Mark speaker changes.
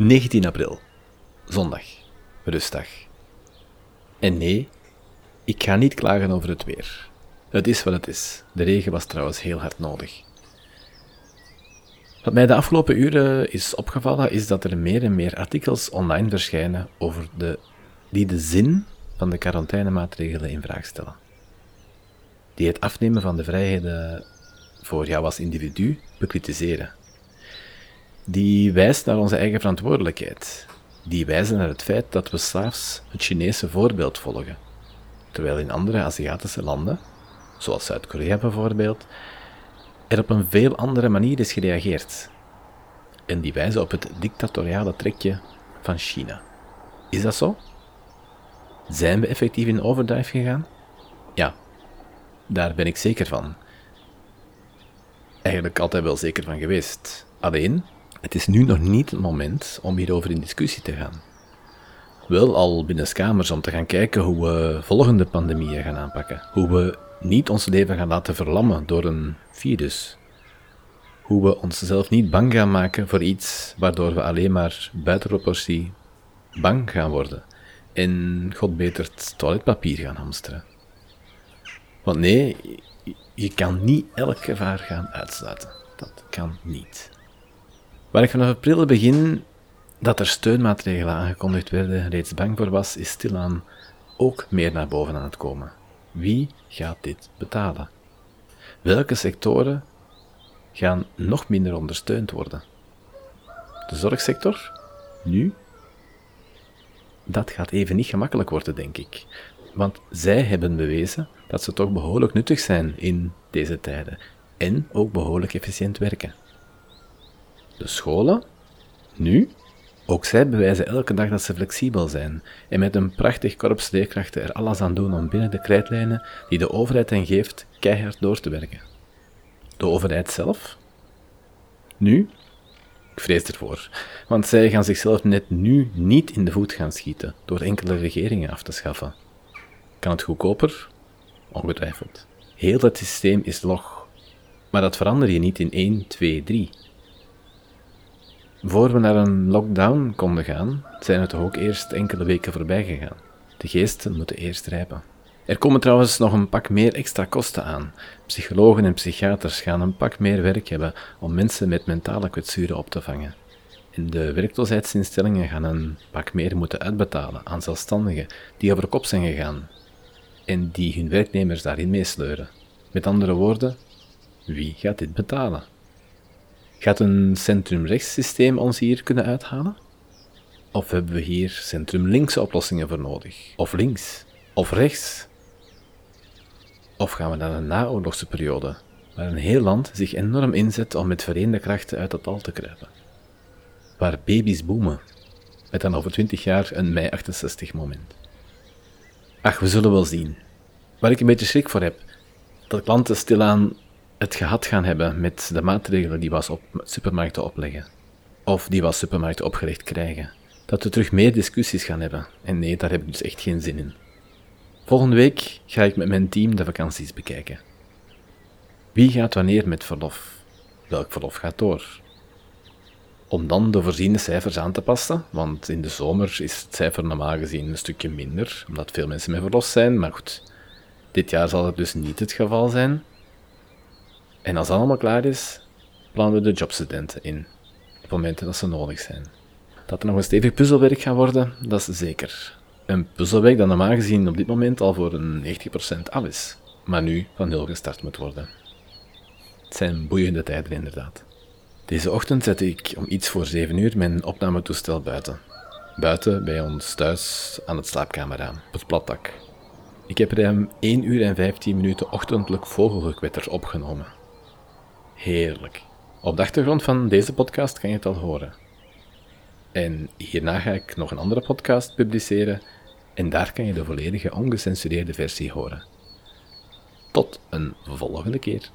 Speaker 1: 19 april, zondag, rustdag. En nee, ik ga niet klagen over het weer. Het is wat het is. De regen was trouwens heel hard nodig. Wat mij de afgelopen uren is opgevallen, is dat er meer en meer artikels online verschijnen over de, die de zin van de quarantainemaatregelen in vraag stellen. Die het afnemen van de vrijheden voor jou als individu bekritiseren. Die wijst naar onze eigen verantwoordelijkheid. Die wijzen naar het feit dat we slaafs het Chinese voorbeeld volgen. Terwijl in andere Aziatische landen, zoals Zuid-Korea bijvoorbeeld, er op een veel andere manier is gereageerd. En die wijzen op het dictatoriale trekje van China. Is dat zo? Zijn we effectief in overdrive gegaan? Ja, daar ben ik zeker van. Eigenlijk altijd wel zeker van geweest. Alleen, het is nu nog niet het moment om hierover in discussie te gaan. Wel al binnenskamers om te gaan kijken hoe we volgende pandemieën gaan aanpakken. Hoe we niet ons leven gaan laten verlammen door een virus. Hoe we onszelf niet bang gaan maken voor iets waardoor we alleen maar buiten proportie bang gaan worden. En god beter toiletpapier gaan hamsteren. Want nee, je kan niet elk gevaar gaan uitsluiten. Dat kan niet. Waar ik vanaf april begin dat er steunmaatregelen aangekondigd werden reeds bang voor was, is stilaan ook meer naar boven aan het komen. Wie gaat dit betalen? Welke sectoren gaan nog minder ondersteund worden? De zorgsector? Nu? Dat gaat even niet gemakkelijk worden, denk ik. Want zij hebben bewezen dat ze toch behoorlijk nuttig zijn in deze tijden en ook behoorlijk efficiënt werken. De scholen? Nu? Ook zij bewijzen elke dag dat ze flexibel zijn en met een prachtig korps leerkrachten er alles aan doen om binnen de krijtlijnen die de overheid hen geeft keihard door te werken. De overheid zelf? Nu? Ik vrees ervoor, want zij gaan zichzelf net nu niet in de voet gaan schieten door enkele regeringen af te schaffen. Kan het goedkoper? Ongetwijfeld. Heel dat systeem is log, maar dat verander je niet in 1, 2, 3. Voor we naar een lockdown konden gaan, zijn er toch ook eerst enkele weken voorbij gegaan. De geesten moeten eerst rijpen. Er komen trouwens nog een pak meer extra kosten aan. Psychologen en psychiaters gaan een pak meer werk hebben om mensen met mentale kwetsuren op te vangen. En de werkloosheidsinstellingen gaan een pak meer moeten uitbetalen aan zelfstandigen die over kop zijn gegaan en die hun werknemers daarin meesleuren. Met andere woorden, wie gaat dit betalen? Gaat een centrum-rechtssysteem ons hier kunnen uithalen? Of hebben we hier centrum-linkse oplossingen voor nodig? Of links? Of rechts? Of gaan we naar een naoorlogse periode, waar een heel land zich enorm inzet om met vereende krachten uit het dal te kruipen? Waar baby's boomen, met dan over twintig jaar een mei 68 moment. Ach, we zullen wel zien. Waar ik een beetje schrik voor heb, dat klanten stilaan het gehad gaan hebben met de maatregelen die we als op supermarkten opleggen. Of die we als supermarkten opgelegd krijgen. Dat we terug meer discussies gaan hebben. En nee, daar heb ik dus echt geen zin in. Volgende week ga ik met mijn team de vakanties bekijken. Wie gaat wanneer met verlof? Welk verlof gaat door? Om dan de voorziene cijfers aan te passen, want in de zomer is het cijfer normaal gezien een stukje minder, omdat veel mensen met verlof zijn, maar goed, dit jaar zal het dus niet het geval zijn. En als allemaal klaar is, plannen we de jobstudenten in, op momenten dat ze nodig zijn. Dat er nog een stevig puzzelwerk gaat worden, dat is zeker. Een puzzelwerk dat normaal gezien op dit moment al voor een 90% af is, maar nu van nul gestart moet worden. Het zijn boeiende tijden inderdaad. Deze ochtend zette ik om iets voor 7 uur mijn opnametoestel buiten. Buiten bij ons thuis aan het slaapkamerraam, op het platdak. Ik heb ruim 1 uur en 15 minuten ochtendelijk vogelgekwetter opgenomen. Heerlijk. Op de achtergrond van deze podcast kan je het al horen. En hierna ga ik nog een andere podcast publiceren en daar kan je de volledige ongecensureerde versie horen. Tot een volgende keer.